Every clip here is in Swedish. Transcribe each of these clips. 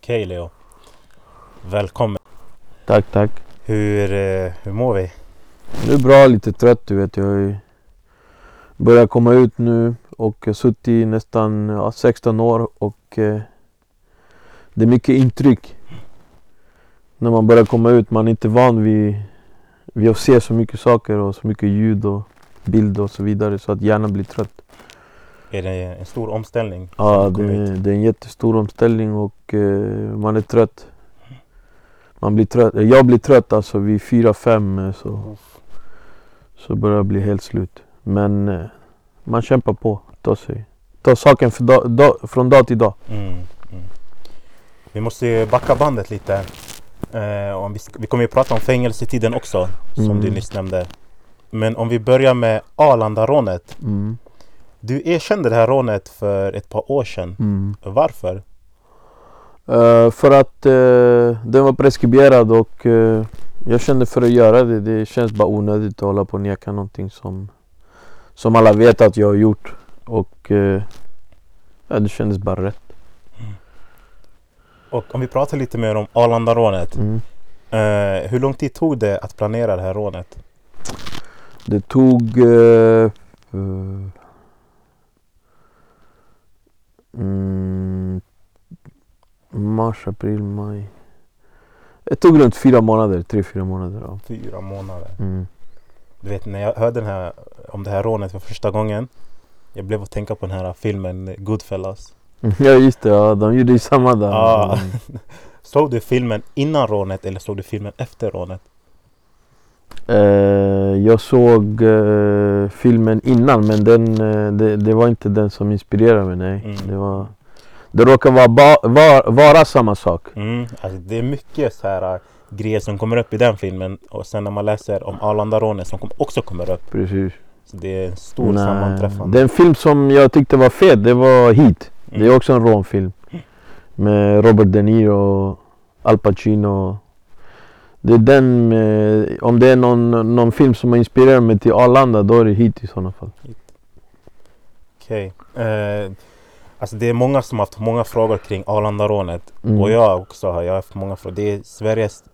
Okej Leo. Välkommen. Tack, tack. Hur, eh, hur mår vi? Det är bra, lite trött du vet. Jag börjat komma ut nu och har suttit nästan ja, 16 år och eh, det är mycket intryck. När man börjar komma ut, man är inte van vid, vid att se så mycket saker och så mycket ljud och bild och så vidare så att hjärnan blir trött. Är det en stor omställning? Ja, det, det är en jättestor omställning och eh, man är trött. Man blir trött. Jag blir trött alltså vid 4-5 så, så börjar jag bli helt slut. Men eh, man kämpar på. Tar, sig, tar saken dag, dag, från dag till dag. Mm, mm. Vi måste backa bandet lite. Eh, om vi, vi kommer ju prata om fängelsetiden också, som Mm. du nyss nämnde. Men om vi börjar med Arlandarånet. Mm. Du erkände det här rånet för ett par år sedan. Mm. Varför? Eh, för att eh, den var preskriberad och eh, jag kände för att göra det. Det känns bara onödigt att hålla på och neka någonting som, som alla vet att jag har gjort. Och ja, det kändes bara rätt. Och om vi pratar lite mer om Arlandarånet. Mm. Hur lång tid tog det att planera det här rånet? Det tog eh, eh, mm, mars, april, maj. Det tog runt fyra månader, tre, fyra månader. Ja. Fyra månader. Mm. Du vet när jag hörde den här, om det här rånet för första gången. Jag blev att tänka på den här filmen Goodfellas. Ja just det, ja, de gjorde ju samma där. Ja. Mm. Såg du filmen innan rånet eller såg du filmen efter rånet? Eh, jag såg eh, filmen innan men den, eh, det, det var inte den som inspirerade mig. Nej. Mm. Det, var, det råkar vara, ba, var, vara samma sak. Mm, alltså det är mycket så här grejer som kommer upp i den filmen och sen när man läser om Arlandarånet som också kommer upp. Precis. Så det är en stor sammanträffande. Den film som jag tyckte var fet, det var Heat. Mm. Det är också en rånfilm. Med Robert De Niro Al Pacino. Det är den, eh, om det är någon, någon film som har inspirerat mig till Arlanda, då är det Heat i sådana fall. Okej. Eh, alltså det är många som har haft många frågor kring Arlandarånet. Mm. Och jag också har jag har haft många frågor. Det är Sveriges...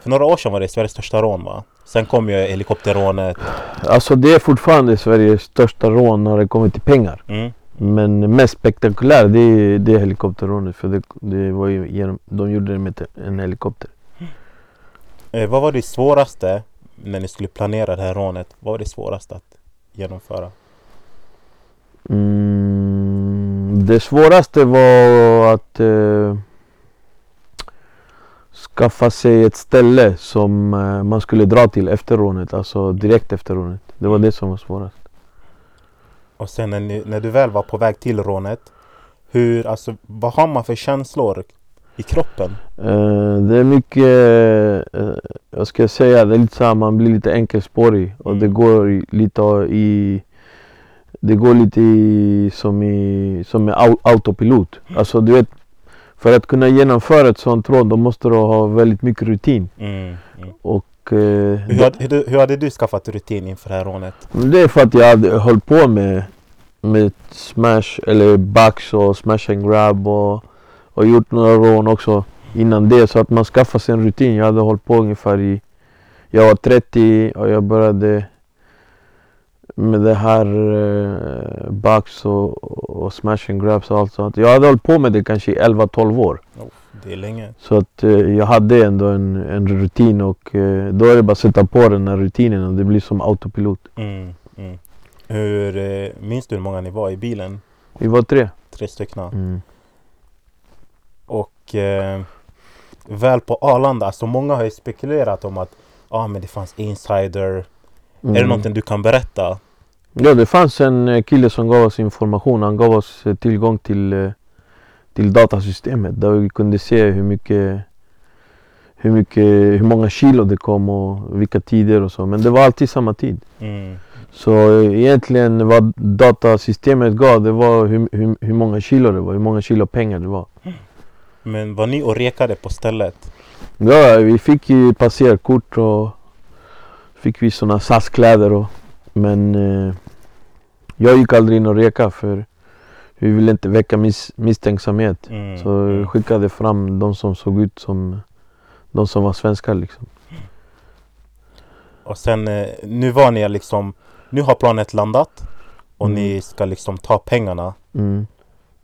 För några år sedan var det Sveriges största rån va? Sen kom ju helikopterrånet. Alltså det är fortfarande Sveriges största rån när det kommer till pengar. Mm. Men mest spektakulär det är, det är helikopterrånet. För det, det var ju genom, de gjorde det med en helikopter. Eh, vad var det svåraste när ni skulle planera det här rånet? Vad var det svåraste att genomföra? Mm, det svåraste var att eh, skaffa sig ett ställe som eh, man skulle dra till efter rånet. Alltså direkt efter rånet. Det var det som var svårast. Och sen när, ni, när du väl var på väg till rånet. Hur, alltså, vad har man för känslor i kroppen? Eh, det är mycket, uh, vad ska jag säga, det är lite så här, man blir lite enkelspårig och Mm. det går lite i Det går lite i, som i, som au- autopilot. Alltså du vet, för att kunna genomföra ett sånt råd då måste du ha väldigt mycket rutin. Mm, mm. Och Hur, hade, hur, hade du skaffat rutin inför det här rånet? Det är för att jag hade hållit på med, med smash eller bucks och smash and grab och, och gjort några rån också innan det. Så att man skaffar sig en rutin. Jag hade hållit på ungefär i... Jag var 30 och jag började med det här uh, bucks och, och smash and grabs och allt sånt. Jag hade hållit på med det kanske i 11-12 år. Det är länge. Så att eh, jag hade ändå en, en rutin och eh, då är det bara att sätta på den här rutinen och det blir som autopilot. Mm, mm. Hur, eh, minns du hur många ni var i bilen? Vi var tre. Tre stycken. Mm. Och eh, väl på Arlanda, alltså många har ju spekulerat om att ah, men det fanns insider. Är det Mm. någonting du kan berätta? Ja, det fanns en eh, kille som gav oss information. Han gav oss eh, tillgång till, till datasystemet där vi kunde se hur mycket, hur mycket, hur många kilo det kom och vilka tider och så. Men det var alltid samma tid. Mm. Så eh, egentligen vad datasystemet gav, det var hur, hur, hur många kilo det var, hur många kilo pengar det var. Men var ni och rekade på stället? Ja, vi fick ju passerkort och fick vi såna SAS-kläder och men eh, jag gick aldrig in och reka för vi ville inte väcka mis, misstänksamhet. Mm. Så mm. vi skickade fram de som såg ut som de som var svenskar liksom. Och sen eh, nu var ni liksom Nu har planet landat Och Mm. ni ska liksom ta pengarna Mm.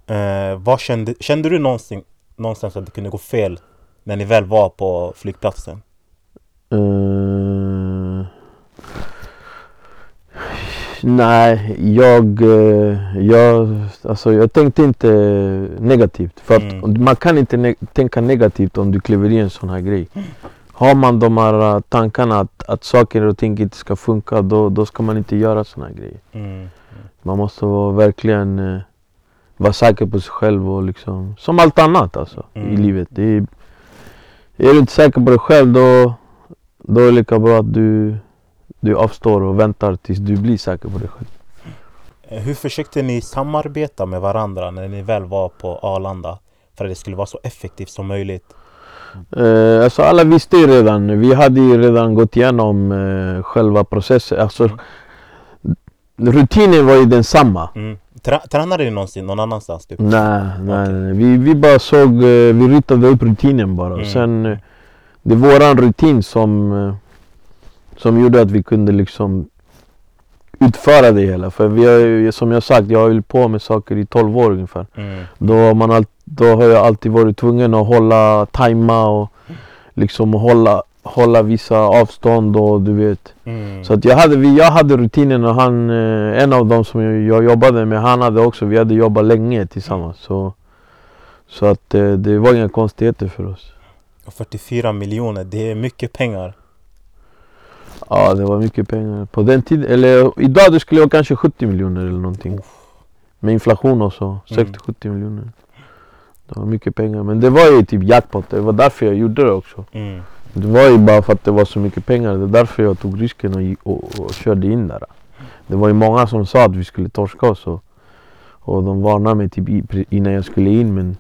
eh, vad kände, kände du någonsin, någonstans att det kunde gå fel När ni väl var på flygplatsen? Eh, nej, jag, eh, jag, alltså jag tänkte inte negativt. För att Mm. man kan inte ne- tänka negativt om du kliver i en sån här grej. Har man de här eh, tankarna att, att saker och ting inte ska funka, då, då ska man inte göra såna här grejer. Mm. Man måste vara, verkligen eh, vara säker på sig själv och liksom, som allt annat alltså i Mm. livet. Det är, är du inte säker på dig själv då, då är det lika bra att du, du avstår och väntar tills du blir säker på dig själv. Eh, Hur försökte ni samarbeta med varandra när ni väl var på Arlanda? För att det skulle vara så effektivt som möjligt Eh, alltså alla visste ju redan, vi hade ju redan gått igenom eh, själva processen. Alltså, Mm. Rutinen var ju densamma. mm. Trä- Tränade ni någonsin någon annanstans? Typ? Nej, nej. Vi, vi bara såg, eh, vi ritade upp rutinen bara. Mm. Sen, eh, det är våran rutin som, som gjorde att vi kunde liksom utföra det hela. För vi har, ju- som jag sagt, jag har hållit på med saker i 12 år ungefär. Mm. Då har, man all, då har jag alltid varit tvungen att hålla, tajma och liksom hålla, hålla vissa avstånd och du vet. Mm. Så att jag hade, jag hade rutinen och han, eh, en av dem som jag, jag jobbade med, han hade också, vi hade jobbat länge tillsammans. Så, så att eh, det var inga konstigheter för oss. Och 44 miljoner, det är mycket pengar Ja, det var mycket pengar. På den tiden, eller idag det skulle jag kanske 70 miljoner eller någonting. Med inflation och så, 60-70 miljoner. Det var mycket pengar. Men det var ju typ jackpot, det var därför jag gjorde det också. mm. Det var ju bara för att det var så mycket pengar. Det är därför jag tog risken och, och, och körde in där. Det var ju många som sa att vi skulle torska oss. Och, och de varnade mig typ innan jag skulle in. Men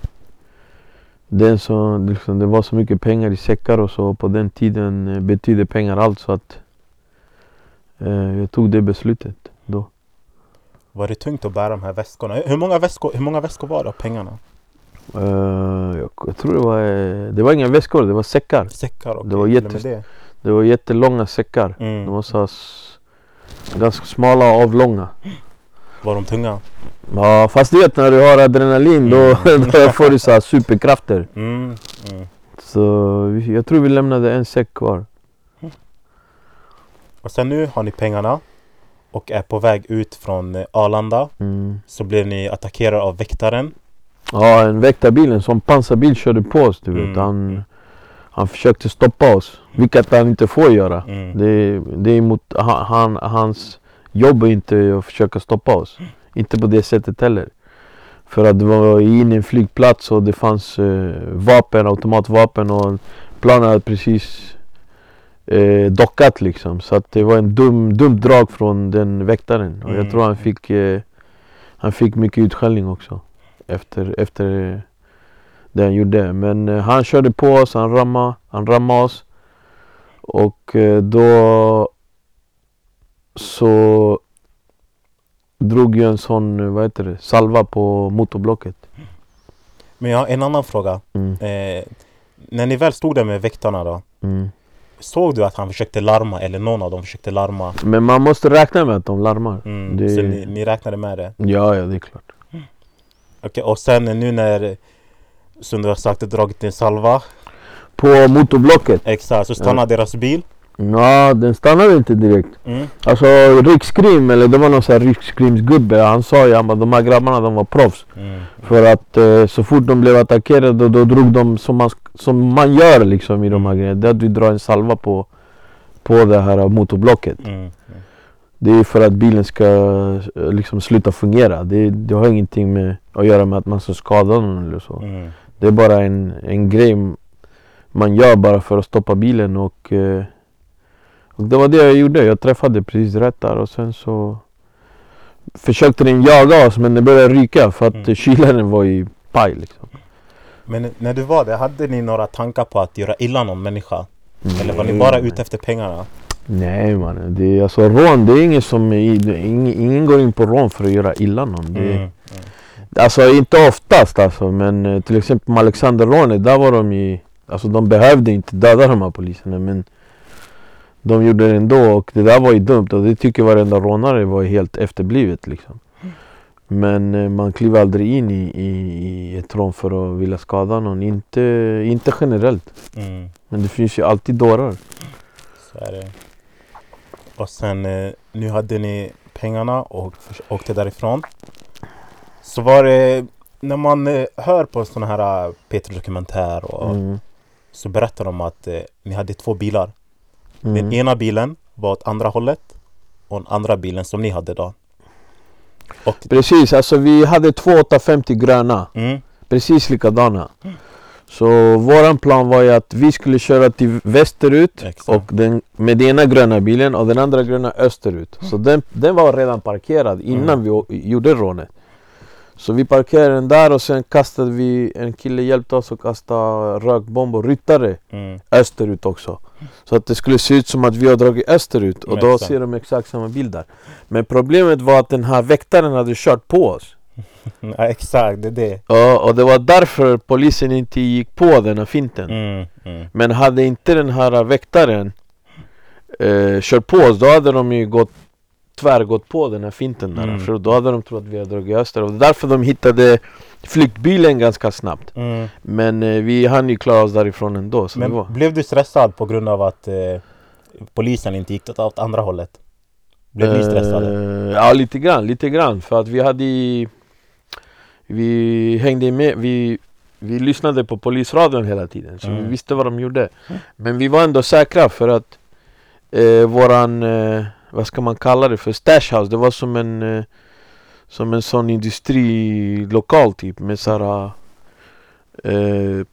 den så, liksom, det var så mycket pengar i säckar och så. På den tiden eh, betydde pengar allt. Så att jag tog det beslutet då. Var det tungt att bära de här väskorna? Hur många väskor, hur många väskor var det av pengarna? Eh, jag, jag tror det var, eh, det var inga väskor, det var säckar. Säckar? okej, Det var jättes- det. Det var jättelånga säckar. Mm. De var så ganska smala och avlånga. Var de tunga? Ja fast du vet när du har adrenalin då, då får du så här superkrafter. Mm. Mm. Så jag tror vi lämnade en säck kvar. Och sen nu har ni pengarna och är på väg ut från eh, Arlanda Mm. så blir ni attackerade av väktaren. Ja en väktarbil, en sån pansarbil körde på oss du vet. Mm. Han, han försökte stoppa oss. Vilket han inte får göra. Mm. Det, det är emot, han, hans jobb är inte att försöka stoppa oss. Inte på det sättet heller. För att det var in i en flygplats och det fanns eh, vapen, automatvapen och planen hade precis eh, dockat liksom. Så att det var en dum, dum drag från den väktaren. Och jag Mm. tror han fick, eh, han fick mycket utskällning också. Efter, efter det han gjorde. Men eh, han körde på oss, han rammade, han rammade oss. Och eh, då så drog jag en sån, vad heter det, salva på motorblocket. Men jag har en annan fråga. Mm. Eh, när ni väl stod där med väktarna då. Mm. Såg du att han försökte larma eller någon av dem försökte larma? Men man måste räkna med att de larmar. Mm. Det- Så ni, ni räknade med det? Ja, ja det är klart. Okej, och sen nu när som du har sagt, dragit en salva. På motorblocket? Exakt, så stannar deras bil. Ja, den stannade inte direkt. Mm. Alltså Rikskrim, eller det var någon sån här Rikskrimsgubbe. Han sa ju att de här grabbarna de var proffs. Mm. För att eh, så fort de blev attackerade då, drog de som man, som man gör liksom i de här grejerna. Det är att du drar en salva på, på det här motorblocket. Mm. Mm. Det är för att bilen ska eh, liksom sluta fungera. Det, det har ingenting med att göra med att man ska skada någon eller så. Mm. Det är bara en, en grej man gör bara för att stoppa bilen och, eh, och det var det jag gjorde. Jag träffade precis rätt där och sen så försökte den jaga oss men det började ryka för att Mm. mm. kylaren var i paj liksom. Men när du var där, hade ni några tankar på att göra illa någon människa? Eller var ni Nej, bara ute efter pengarna? Nej mannen, det är alltså rån, det är ingen som, ingen, ingen går in på rån för att göra illa någon. Det, Mm. Alltså inte oftast alltså, men eh, till exempel med Alexanderrånet, där var de ju Alltså de behövde inte döda de här poliserna men de gjorde det ändå och det där var ju dumt och det tycker varenda rånare var helt efterblivet liksom. Men eh, man kliver aldrig in i, i, i ett rån för att vilja skada någon, inte, inte generellt. Mm. Men det finns ju alltid dårar. Så är det. Och sen eh, nu hade ni pengarna och åkte därifrån. Så var det när man eh, hör på sådana här Peter Dokumentär och Mm. så berättar de att ni hade två bilar. Den Mm. ena bilen var åt andra hållet och den andra bilen som ni hade då. Och, Precis, alltså vi hade två 850 gröna. mm, Precis likadana. Så våran plan var ju att vi skulle köra till västerut exakt. och den, med den ena gröna bilen och den andra gröna österut. Så den, den var redan parkerad innan Mm. vi gjorde rånet. Så vi parkerade den där och sen kastade vi, en kille hjälpte oss att kasta rökbomb och ryttare mm, österut också. Så att det skulle se ut som att vi har dragit österut och då ser de exakt samma bild där. Men problemet var att den här väktaren hade kört på oss. ja, exakt, det är det. Ja, och det var därför polisen inte gick på den här finten. Mm, mm, Men hade inte den här väktaren eh, kört på oss, då hade de ju gått tvärgått på den här finten där. Mm. För då hade de trott att vi hade dragit öster. Och det är därför de hittade flyktbilen ganska snabbt. mm. Men eh, vi hann ju klara oss därifrån ändå. Så det Men var. blev du stressad på grund av att eh, polisen inte gick åt, andra hållet? Blev ni stressade? Eh, ja, lite grann, lite grann. För att vi hade Vi hängde med, vi, vi lyssnade på polisradion hela tiden. Så Mm. vi visste vad de gjorde. Men vi var ändå säkra för att eh, våran, eh, vad ska man kalla det för, stash house. Det var som en eh, Som en sån industrilokal typ med såhär eh,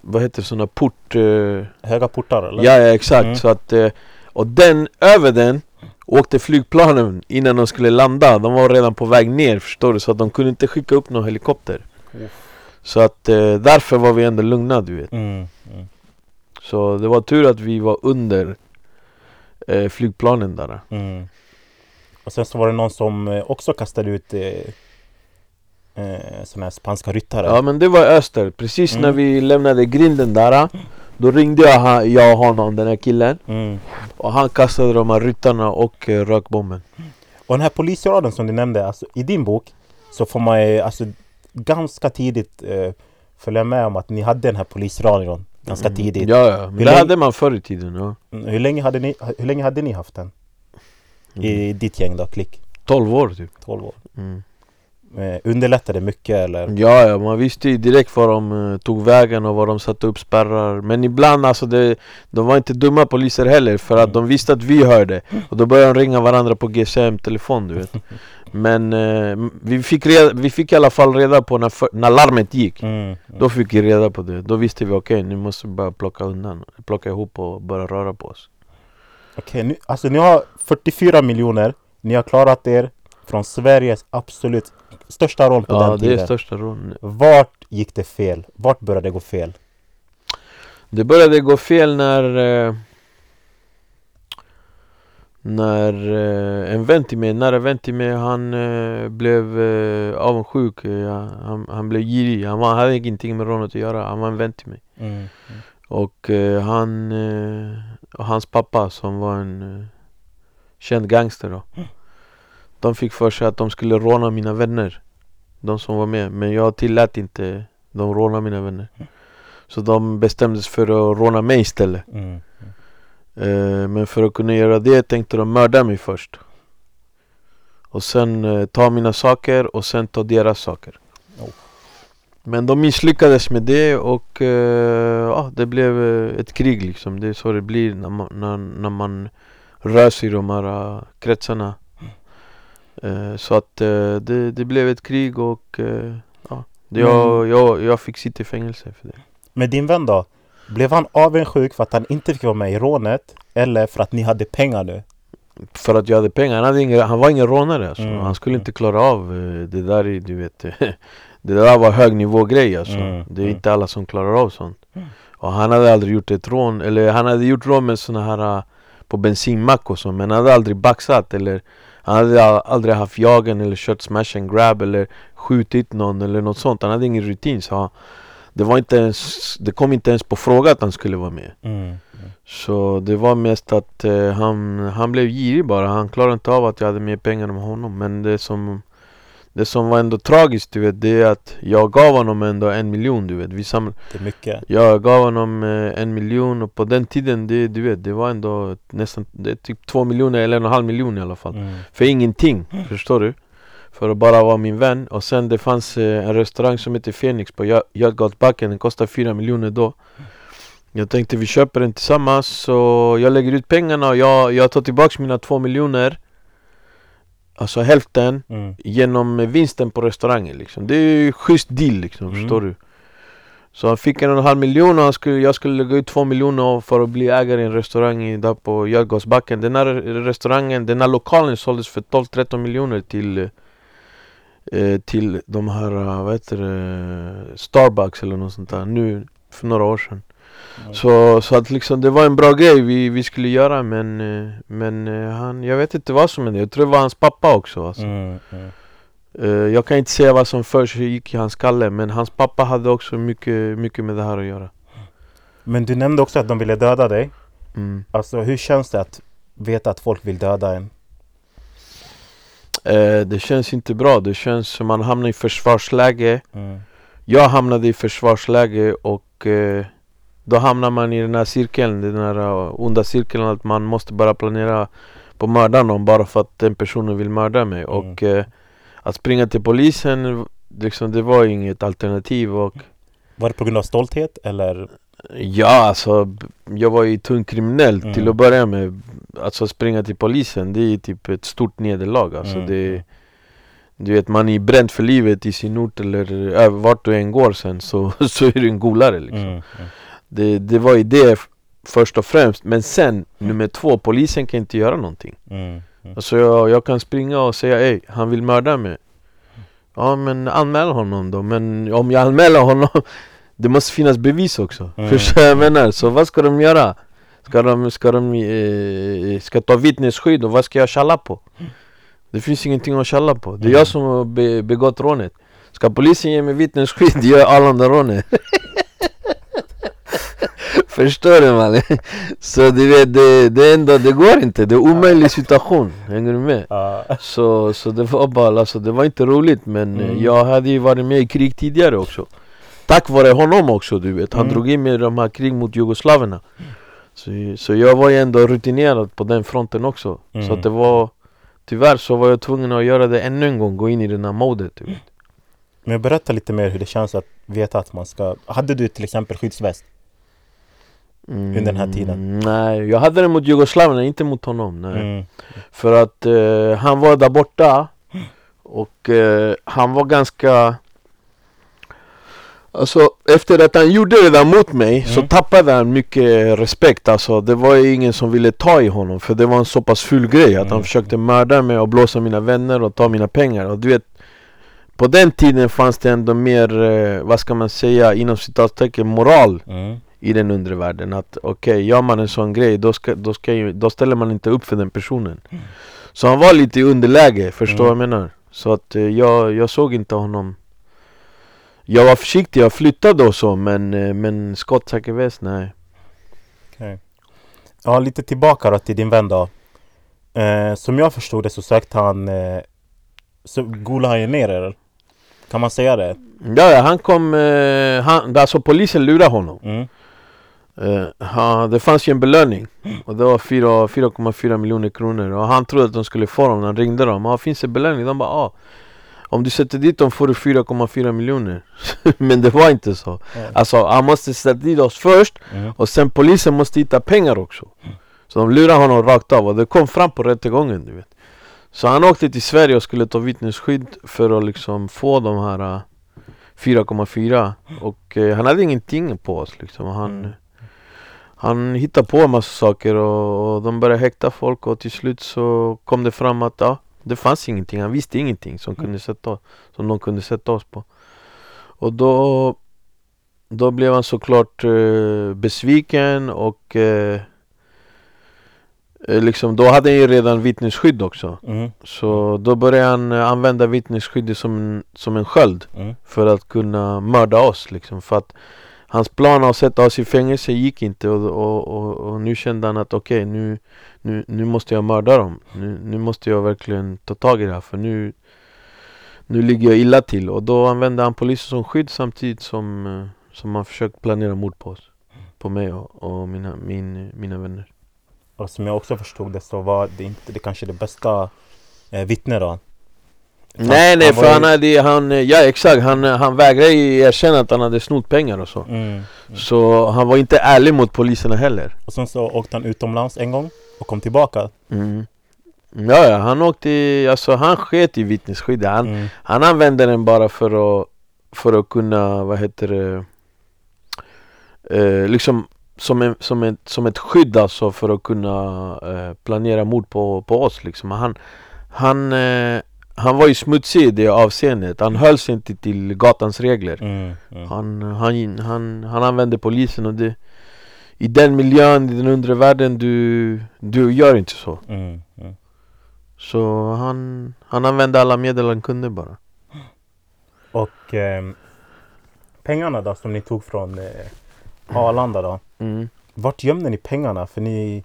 Vad heter såna port... Eh, Höga portar eller? Ja, ja exakt. Mm. Så att, eh, och den, över den åkte flygplanen innan de skulle landa. De var redan på väg ner förstår du. Så att de kunde inte skicka upp någon helikopter. Så att eh, därför var vi ändå lugna du vet. Mm, mm. Så det var tur att vi var under eh, flygplanen där. Mm. Och sen så var det någon som eh, också kastade ut eh, eh, såna här spanska ryttare. Ja men det var öster. Precis Mm. när vi lämnade grinden där. Då ringde jag, han, jag och honom, den här killen. Mm. Och han kastade de här ryttarna och eh, rökbomben. Och den här polisradion som du nämnde, alltså, i din bok så får man ju alltså, ganska tidigt eh, följa med om att ni hade den här polisradion ganska tidigt. Ja, ja. Men Hur det hade man förr i tiden. Ja. Mm, Hur, länge hade ni, hur länge hade ni haft den? I ditt gäng då, Klick? 12 år typ. 12 år. Mm. Eh, underlättade mycket eller? Ja, ja, man visste ju direkt var de eh, tog vägen och var de satte upp spärrar Men ibland alltså, det, de var inte dumma poliser heller för att de visste att vi hörde Och då började de ringa varandra på GSM-telefon du vet Men eh, vi, fick reda, vi fick i alla fall reda på när, för, när larmet gick Mm, mm. Då fick vi reda på det, då visste vi okej nu måste vi börja plocka undan Plocka ihop och börja röra på oss Okej, nu, alltså ni har 44 miljoner. Ni har klarat er från Sveriges absolut största roll på Ja den det tiden. är största rån Vart gick det fel? Vart började det gå fel? Det började gå fel när eh, När eh, en vän till mig, nära vän till mig, han eh, blev eh, avundsjuk ja, han, han blev girig, han var, hade ingenting med rånet att göra, han var en vän till mig Mm. Och eh, han och hans pappa som var en känd gangster då De fick för sig att de skulle råna mina vänner. De som var med, men jag tillät inte de råna mina vänner. Så de bestämde sig för att råna mig istället. Mm. Eh, Men för att kunna göra det tänkte de mörda mig först. Och sen eh, ta mina saker och sen ta deras saker. Oh. Men de misslyckades med det och eh, ja, det blev eh, ett krig liksom. Det är så det blir när man, när, när man rör sig i de här eh, kretsarna Så att eh, det, det blev ett krig och eh, ja, jag, jag, jag fick sitta i fängelse för det Men din vän då? Blev han avundsjuk för att han inte fick vara med i rånet? Eller för att ni hade pengar nu? För att jag hade pengar, han, hade ingen, han var ingen rånare alltså. Mm. Han skulle inte klara av eh, det där, du vet Det där var högnivågrej alltså Mm, Det är mm. inte alla som klarar av sånt Och han hade aldrig gjort ett rån, eller han hade gjort rån med såna här eh, På bensinmack och så, men han hade aldrig baxat eller Han hade al- aldrig haft jagen eller kört smash and grab eller skjutit någon eller något sånt. Han hade ingen rutin så han, det, var inte ens, det kom inte ens på fråga att han skulle vara med. Mm. Så det var mest att eh, han, han blev girig bara. Han klarade inte av att jag hade mer pengar än honom. Men det som, det som var ändå tragiskt du vet, det är att jag gav honom ändå en miljon du vet. Vi saml- Det är mycket. jag gav honom eh, en miljon och på den tiden, det, du vet, det var ändå nästan det typ två miljoner eller en och en halv miljon i alla fall. Mm. För ingenting, förstår du? För att bara vara min vän. Och sen det fanns eh, en restaurang som heter Phoenix på Götgatbacken. Den kostade fyra miljoner då. Jag tänkte vi köper den tillsammans. Så jag lägger ut pengarna och jag, jag tar tillbaks mina två miljoner. Alltså hälften Mm. genom vinsten på restaurangen liksom. Det är ju schysst deal liksom, Mm. förstår du? Så han fick en och en halv miljon och han skulle, jag skulle lägga ut två miljoner för att bli ägare i en restaurang där på Götgasbacken. Den här restaurangen, den här lokalen såldes för 12-13 miljoner till eh, till de här, eh, vad heter det, Starbucks eller något sånt där nu för några år sedan. Mm. Så, så att liksom det var en bra grej vi, vi skulle göra men, eh, men eh, han, jag vet inte vad som hände. Jag tror det var hans pappa också alltså. Mm. Mm. Jag kan inte säga vad som först gick i hans skalle men hans pappa hade också mycket, mycket med det här att göra. Men du nämnde också att de ville döda dig. Mm. Alltså hur känns det att veta att folk vill döda en? Eh, Det känns inte bra, det känns som man hamnar i försvarsläge Mm. Jag hamnade i försvarsläge och eh, då hamnar man i den här cirkeln, den här eh, onda cirkeln att man måste bara planera på att mörda någon bara för att den personen vill mörda mig. Mm. Och eh, att springa till polisen, liksom, det var inget alternativ. Och Var det på grund av stolthet eller? ja, alltså jag var ju tung kriminell Mm. till att börja med. Alltså springa till polisen, det är typ ett stort nederlag. Alltså, Mm. det, du vet, man är bränd för livet i sin ort eller äh, vart du än går sen så, så är du en golare liksom. Mm. Mm. Det, det var ju det först och främst. Men sen, nummer två, polisen kan inte göra någonting. Mm. Mm. Alltså jag, jag kan springa och säga ej, han vill mörda mig. Ja men anmäl honom då. Men om jag anmäler honom, det måste finnas bevis också. Mm. Förstår jag menar? Så vad ska de göra? Ska de, ska de eh, ska ta vittnesskydd och vad ska jag tjalla på? Det finns ingenting att tjalla på. Det är Mm. jag som har be, begått rånet. Ska polisen ge mig vittnesskydd, gör Arlanda-rånet. Förstår du mannen? Så du vet, det, det, ändå, det går inte. Det är omöjlig situation. Hänger du med? Så, så det var bara, alltså, det var inte roligt men eh, Mm. jag hade ju varit med i krig tidigare också. Tack vare honom också du vet. Han Mm. drog in mig i de här krig mot jugoslaverna. Så, så jag var ju ändå rutinerad på den fronten också. Så Mm. att det var Tyvärr så var jag tvungen att göra det ännu en gång, gå in i den här modet du vet. Men berätta lite mer hur det känns att veta att man ska... Hade du till exempel skyddsväst? Under den här tiden? Mm, Nej, jag hade den mot jugoslaverna, inte mot honom. Nej. Mm. För att eh, han var där borta och eh, han var ganska Alltså efter att han gjorde det där mot mig så Mm. tappade han mycket respekt alltså Det var ju ingen som ville ta i honom för det var en så pass ful grej att han Mm. försökte mörda mig och blåsa mina vänner och ta mina pengar och du vet På den tiden fanns det ändå mer, eh, vad ska man säga, inom citattecken moral Mm. I den undre världen att okej, gör man en sån grej då, ska, då, ska, ju- då ställer man inte upp för den personen Så han var lite i underläge, förstår Mm. vad jag menar? Så att eh, jag, jag såg inte honom Jag var försiktig, jag flyttade och så men, eh, men skottsäker väst, nej Okej. Ja, lite tillbaka då till din vän då. Eh, som jag förstod det så sökte han... Eh, så golade han ju ner er. Kan man säga det? Ja, ja han kom, eh, han, alltså polisen lurade honom Mm. Eh, han, Det fanns ju en belöning. Och det var fyra- 4,4 miljoner kronor. Och han trodde att de skulle få dem, han ringde dem. Ah, finns det belöning? De bara ah, Om du sätter dit dem får du 4,4 miljoner. Men det var inte så. Ja. Alltså han måste sätta dit oss först. Mm. och sen polisen måste hitta pengar också. Så de lurade honom rakt av. Och det kom fram på rättegången du vet. Så han åkte till Sverige och skulle ta vittnesskydd för att liksom få de här eh, 4,4 och eh, han hade ingenting på oss liksom. Han, Mm. Han hittade på en massa saker och, och de började häkta folk och till slut så kom det fram att ja, det fanns ingenting, han visste ingenting som, kunde sätta, som de kunde sätta oss på. Och då Då blev han såklart eh, besviken och eh, eh, liksom, Då hade han ju redan vittnesskydd också. Mm. Så då började han eh, använda vittnesskyddet som som en sköld Mm. För att kunna mörda oss liksom. För att hans plan att sätta oss i fängelse gick inte och, och, och, och nu kände han att okej nu, nu, nu måste jag mörda dem. Nu, nu måste jag verkligen ta tag i det här för nu Nu ligger jag illa till. Och då använde han polisen som skydd samtidigt som, eh, som han försökte planera mord på oss. På mig och, och mina, min, mina vänner. Och som jag också förstod det så var det inte det kanske det bästa eh, vittnet då. Nej nej han för ju- han hade, han, ja exakt, han, han vägrade ju erkänna att han hade snott pengar och så Mm. Så han var inte ärlig mot poliserna heller Och sen så åkte han utomlands en gång och kom tillbaka. mm. Ja ja, han åkte, alltså han sket i vittnesskyddet han, Mm. han använde den bara för att, för att kunna, vad heter det eh, Liksom som, en, som, ett, som ett skydd alltså för att kunna eh, planera mord på, på oss liksom Han, han, eh, han var ju smutsig i det avseendet, han höll sig inte till gatans regler Mm. Mm. Han, han, han, han använde polisen och det I den miljön, i den undre världen, du, du gör inte så Mm. Mm. Så han, han använde alla medel han kunde bara Och ehm, pengarna då som ni tog från eh, Arlanda då. mm. Vart gömde ni pengarna? För ni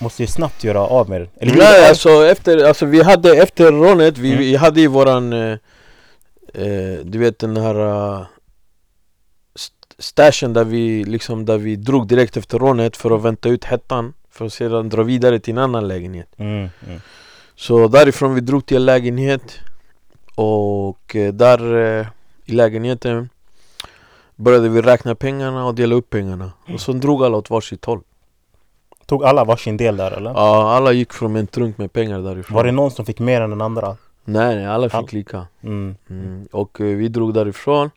måste ju snabbt göra av med er. Eller Nej alltså efter, alltså vi hade efter rånet, vi, Mm. vi hade ju våran eh, eh, Du vet den här uh, stashen där vi liksom, där vi drog direkt efter rånet för att vänta ut hettan För att sedan dra vidare till en annan lägenhet Mm. Mm. Så därifrån vi drog till en lägenhet Och eh, där eh, i lägenheten Började vi räkna pengarna och dela upp pengarna Och så drog alla åt varsitt håll Tog alla varsin del där eller? Ja, alla gick från en trunk med pengar därifrån Var det någon som fick mer än den andra? Nej, nej, alla All- fick lika Mm. mm. Och eh, vi drog därifrån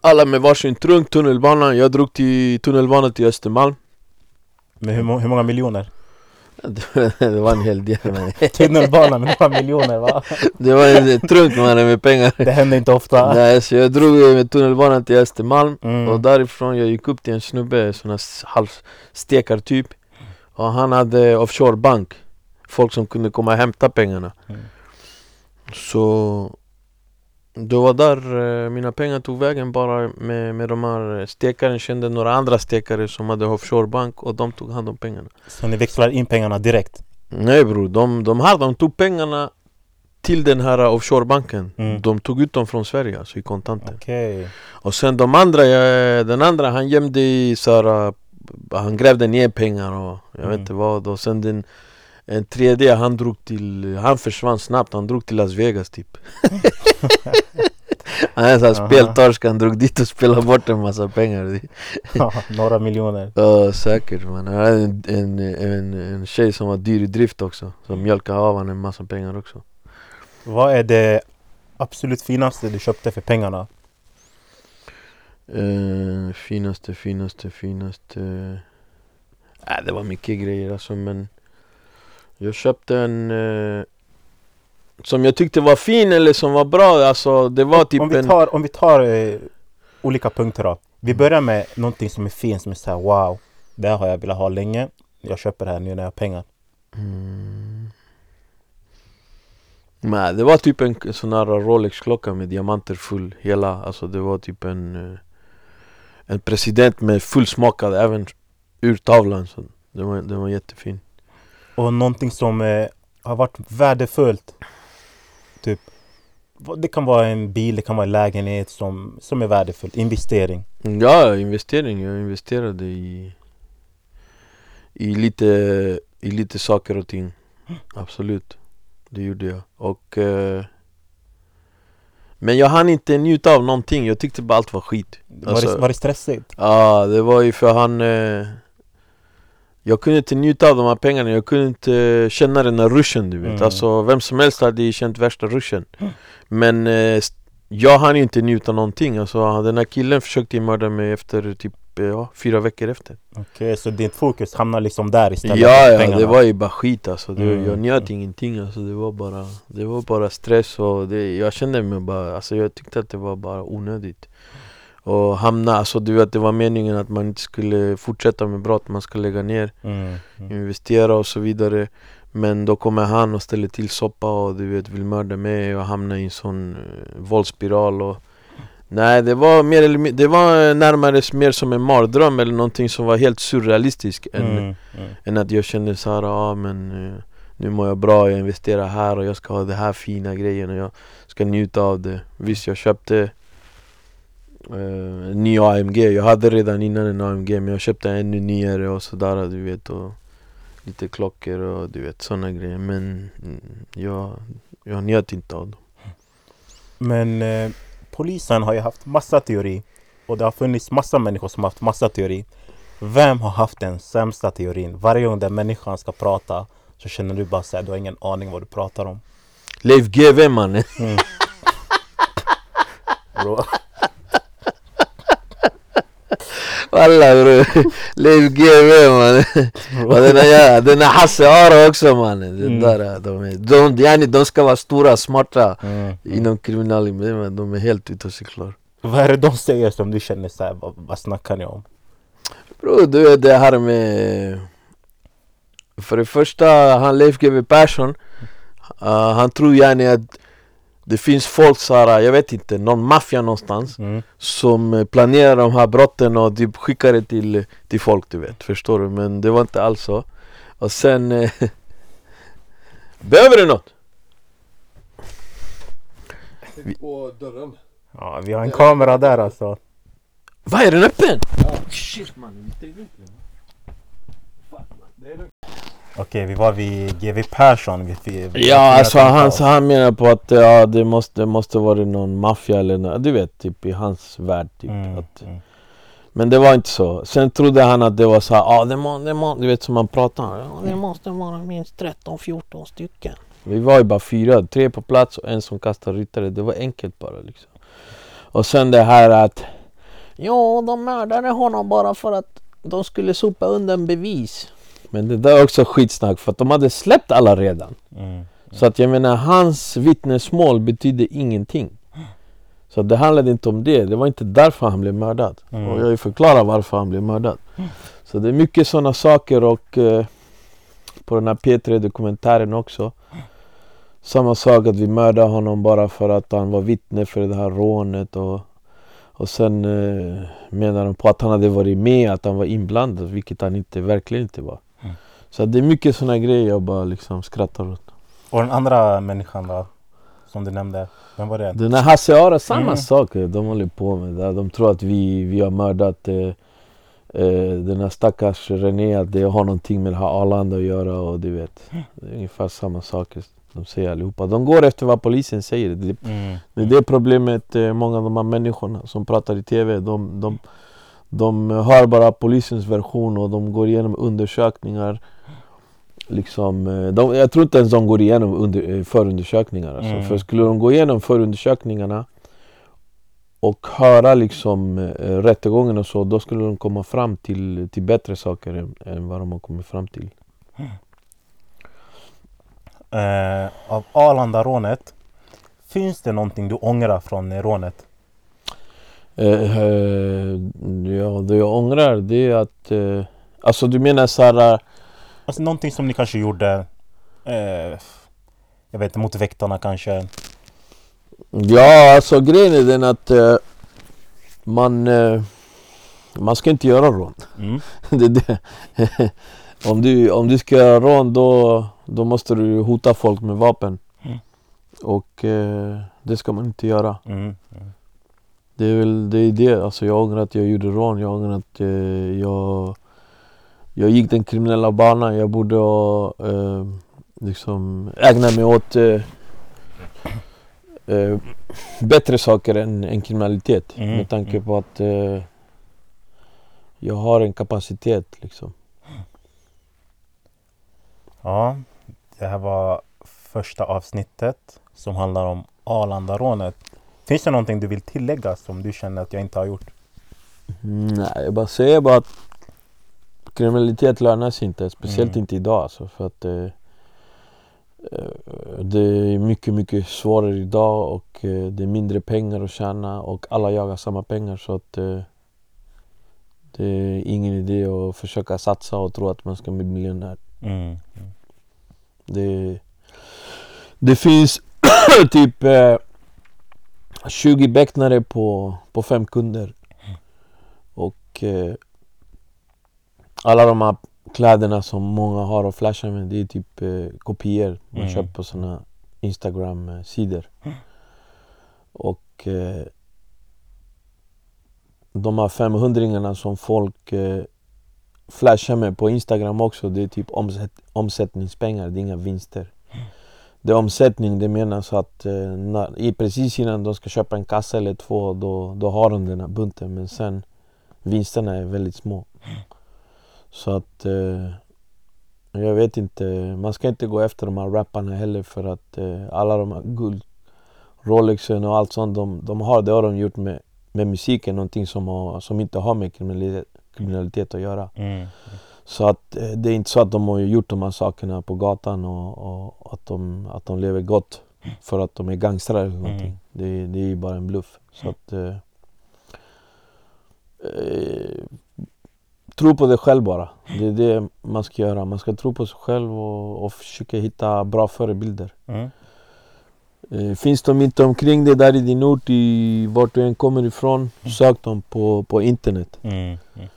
Alla med varsin trunk, tunnelbanan Jag drog till tunnelbanan till Östermalm Med hur, må- hur många miljoner? Det var en hel del men Tunnelbanan med några miljoner va? Det var en trunk mannen med pengar Det händer inte ofta. Nej, så jag drog med tunnelbanan till Östermalm Mm. Och därifrån jag gick upp till en snubbe, sån här halvstekar typ Och han hade offshore bank Folk som kunde komma och hämta pengarna Mm. Så Det var där eh, mina pengar tog vägen bara med, med de här stekaren kände några andra stekare som hade offshore bank och de tog hand om pengarna Så ni växlar in pengarna direkt? Nej bror, de, de här de tog pengarna till den här offshorebanken Mm. De tog ut dem från Sverige alltså i kontanter Okej. Och sen de andra, den andra han gömde i så här, äh, Han grävde ner pengar och jag vet Mm. inte vad och sen den En tredje han drog till, han försvann snabbt, han drog till Las Vegas typ Han är såhär speltorsk, han drog dit och spelade bort en massa pengar några miljoner. Ja säkert man, han hade en, en, en, en tjej som var dyr i drift också Som mjölkade av honom en massa pengar också Vad är det absolut finaste du köpte för pengarna? Eh, finaste, finaste, finaste. Äh, Det var mycket grejer alltså men Jag köpte en eh, Som jag tyckte var fin eller som var bra alltså det var typ om, vi en tar, om vi tar eh, olika punkter då. Vi börjar med någonting som är fint, som är såhär wow. Det här har jag velat ha länge. Jag köper det här nu när jag har pengar. mm. Nej det var typ en sån här Rolex-klocka med diamanter full hela Alltså det var typ en eh, En president med fullsmakad även ur tavlan så det var, det var jättefin Och någonting som eh, har varit värdefullt. Typ. Det kan vara en bil, det kan vara en lägenhet som, som är värdefullt. Investering. Ja, investering. Jag investerade i i lite, i lite saker och ting. Absolut. Det gjorde jag. Och eh, Men jag hann inte njuta av någonting. Jag tyckte bara allt var skit. Var, Alltså- det, var det stressigt? Ja, det var ju för han eh, Jag kunde inte njuta av de här pengarna, jag kunde inte känna den här ruschen du vet. Mm. Alltså vem som helst hade ju känt värsta ruschen. Men eh, jag hann inte njuta någonting. Alltså den här killen försökte ju mörda mig efter typ eh, ja, fyra veckor efter. Okej, så ditt fokus hamnar liksom där istället Ja ja, pengarna. det var ju bara skit alltså. Det, Mm. Jag njöt ingenting alltså. Det var bara Det var bara stress och det, jag kände mig bara, alltså jag tyckte att det var bara onödigt och hamna, alltså du vet det var meningen att man inte skulle fortsätta med brott, man ska lägga ner, Mm. Mm. investera och så vidare Men då kommer han och ställer till soppa och du vet vill mörda mig och hamna i en sån uh, våldsspiral och Nej det var mer eller mindre, det var närmare mer som en mardröm eller någonting som var helt surrealistiskt än, Mm. Mm. än att jag kände såhär, ja men eh, nu mår jag bra, jag investerar här och jag ska ha det här fina grejen och jag ska njuta av det Visst jag köpte eh, ny AMG, jag hade redan innan en AMG men jag köpte en ännu nyare och sådär du vet och lite klockor och du vet sådana grejer men mm, jag, jag njöt inte av dem Men eh, polisen har ju haft massa teori och det har funnits massa människor som har haft massa teori. Vem har haft den sämsta teorin? Varje gång den människan ska prata så känner du bara såhär, du har ingen aning vad du pratar om. Leif GW mannen! Mm. Walla bror, Leif GW mannen! Och den här, den här Hasse Aro också mannen! Mm. där, de, är, de, yani, de ska vara stora, smarta Mm. inom kriminalvården men de är helt ute och cyklar Vad är det de säger som du känner såhär, vad, vad snackar ni om? Bror du vet det här med För det första, han Leif GW Persson uh, Han tror yani att det finns folk såhär, jag vet inte, någon maffia någonstans Mm. Som eh, planerar de här brotten och typ skickar det till, till folk du vet, förstår du? Men det var inte alls så Och sen eh, Behöver du något? På dörren. Ja, vi har en kamera där alltså. Vad är den öppen? Shit mannen, Okej, vi var vid GV Persson. Vi, vi, vi Ja alltså han, så han menar på att ja, det måste, måste vara någon maffia eller nå- du vet typ i hans värld typ Mm, att, mm. Men det var inte så. Sen trodde han att det var så här, ah, det, må, det må, du vet som man pratar. Ja, det måste vara minst 13-14 stycken. Vi var ju bara fyra, tre på plats och en som kastade ryttare. Det var enkelt bara liksom. Och sen det här att Ja, de mördade honom bara för att de skulle sopa undan bevis. Men det där är också skitsnack för att de hade släppt alla redan. Mm. Så att jag menar, hans vittnesmål betydde ingenting. Så det handlade inte om det. Det var inte därför han blev mördad. Mm. Och jag vill förklara varför han blev mördad. Så det är mycket sådana saker och eh, på den här P3 dokumentären också. Samma sak att vi mördade honom bara för att han var vittne för det här rånet och, och sen eh, menar de på att han hade varit med, att han var inblandad, vilket han inte, verkligen inte var. Mm. Så det är mycket sådana grejer jag bara liksom skrattar åt. Och den andra människan då? Som du nämnde. Vem var det? Den här Hasse Aro, samma Mm. sak. De håller på med det. De tror att vi, vi har mördat eh, eh, den här stackars René, att det har någonting med det här Arlanda att göra och du vet. Det är ungefär samma saker de säger allihopa. De går efter vad polisen säger. Det, Mm. det är det problemet, eh, många av de här människorna som pratar i TV. De, de, de hör bara polisens version och de går igenom undersökningar. Liksom, eh, de, jag tror inte ens de går igenom under, eh, förundersökningar. Alltså. Mm. För skulle de gå igenom förundersökningarna och höra liksom eh, rättegången och så, då skulle de komma fram till, till bättre saker än, än vad de har kommit fram till. Eh, av Arlanda-rånet. Finns det någonting du ångrar från rånet? Eh, eh, ja, det jag ångrar det är att... Alltså du menar såhär... Alltså någonting som ni kanske gjorde eh, Jag vet inte, mot väktarna kanske? Ja, alltså grejen är den att eh, man, eh, man ska inte göra rån. Mm. det det. om, du, om du ska göra rån då, då måste du hota folk med vapen. Mm. Och eh, det ska man inte göra. Mm. Mm. Det är väl det, är det. Alltså jag ångrar att jag gjorde rån. Jag ångrar att eh, jag, jag gick den kriminella banan. Jag borde ha eh, liksom ägna mig åt eh, eh, bättre saker än, än kriminalitet. Mm, Med tanke mm. på att eh, jag har en kapacitet liksom. Ja, det här var första avsnittet som handlar om Arlanda-rånet. Finns det någonting du vill tillägga som du känner att jag inte har gjort? Mm, Nej, jag bara säger bara att kriminalitet lönar sig inte. Speciellt Mm. inte idag alltså, för att eh, Eh, Det är mycket, mycket svårare idag och eh, det är mindre pengar att tjäna och alla jagar samma pengar så att eh, det är ingen idé att försöka satsa och tro att man ska bli miljonär. Mm. Det, det finns typ eh, 20 becknare på, på fem kunder. Och eh, alla de här kläderna som många har och flashar med det är typ eh, kopior man Mm. köper på såna Instagram-sidor. Och eh, de här 500 som folk eh, flashar med på Instagram också det är typ omsätt, omsättningspengar, det är inga vinster. Det är omsättning, det menas att eh, när, i precis innan de ska köpa en kassa eller två då, då har de den här bunten men sen vinsterna är väldigt små. Så att eh, jag vet inte, man ska inte gå efter de här rapparna heller för att eh, alla de här guld, Rolexen och allt sånt de, de har, det har de gjort med, med musiken, någonting som, har, som inte har med kriminalitet, kriminalitet att göra. Mm. Så att eh, det är inte så att de har gjort de här sakerna på gatan och, och att, de, att de lever gott för att de är gangstrar eller någonting. Mm. Det, det är ju bara en bluff. Så att... Eh, eh, tro på dig själv bara. Det är det man ska göra. Man ska tro på sig själv och, och försöka hitta bra förebilder. Mm. Eh, finns de inte omkring dig där i din ort, i vart du än kommer ifrån, sök dem på, på internet. Mm. Mm.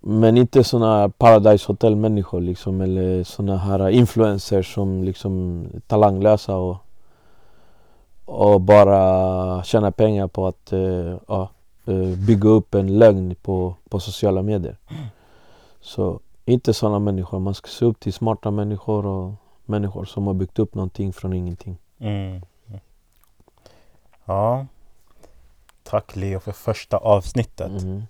Men inte såna Paradise Hotel människor liksom eller såna här influencers som liksom är talanglösa och, och bara tjäna pengar på att eh, ja, eh, bygga upp en lögn på, på sociala medier. Så inte såna människor. Man ska se upp till smarta människor och människor som har byggt upp någonting från ingenting. Mm. Mm. Ja. Tack Leo för första avsnittet. Mhm.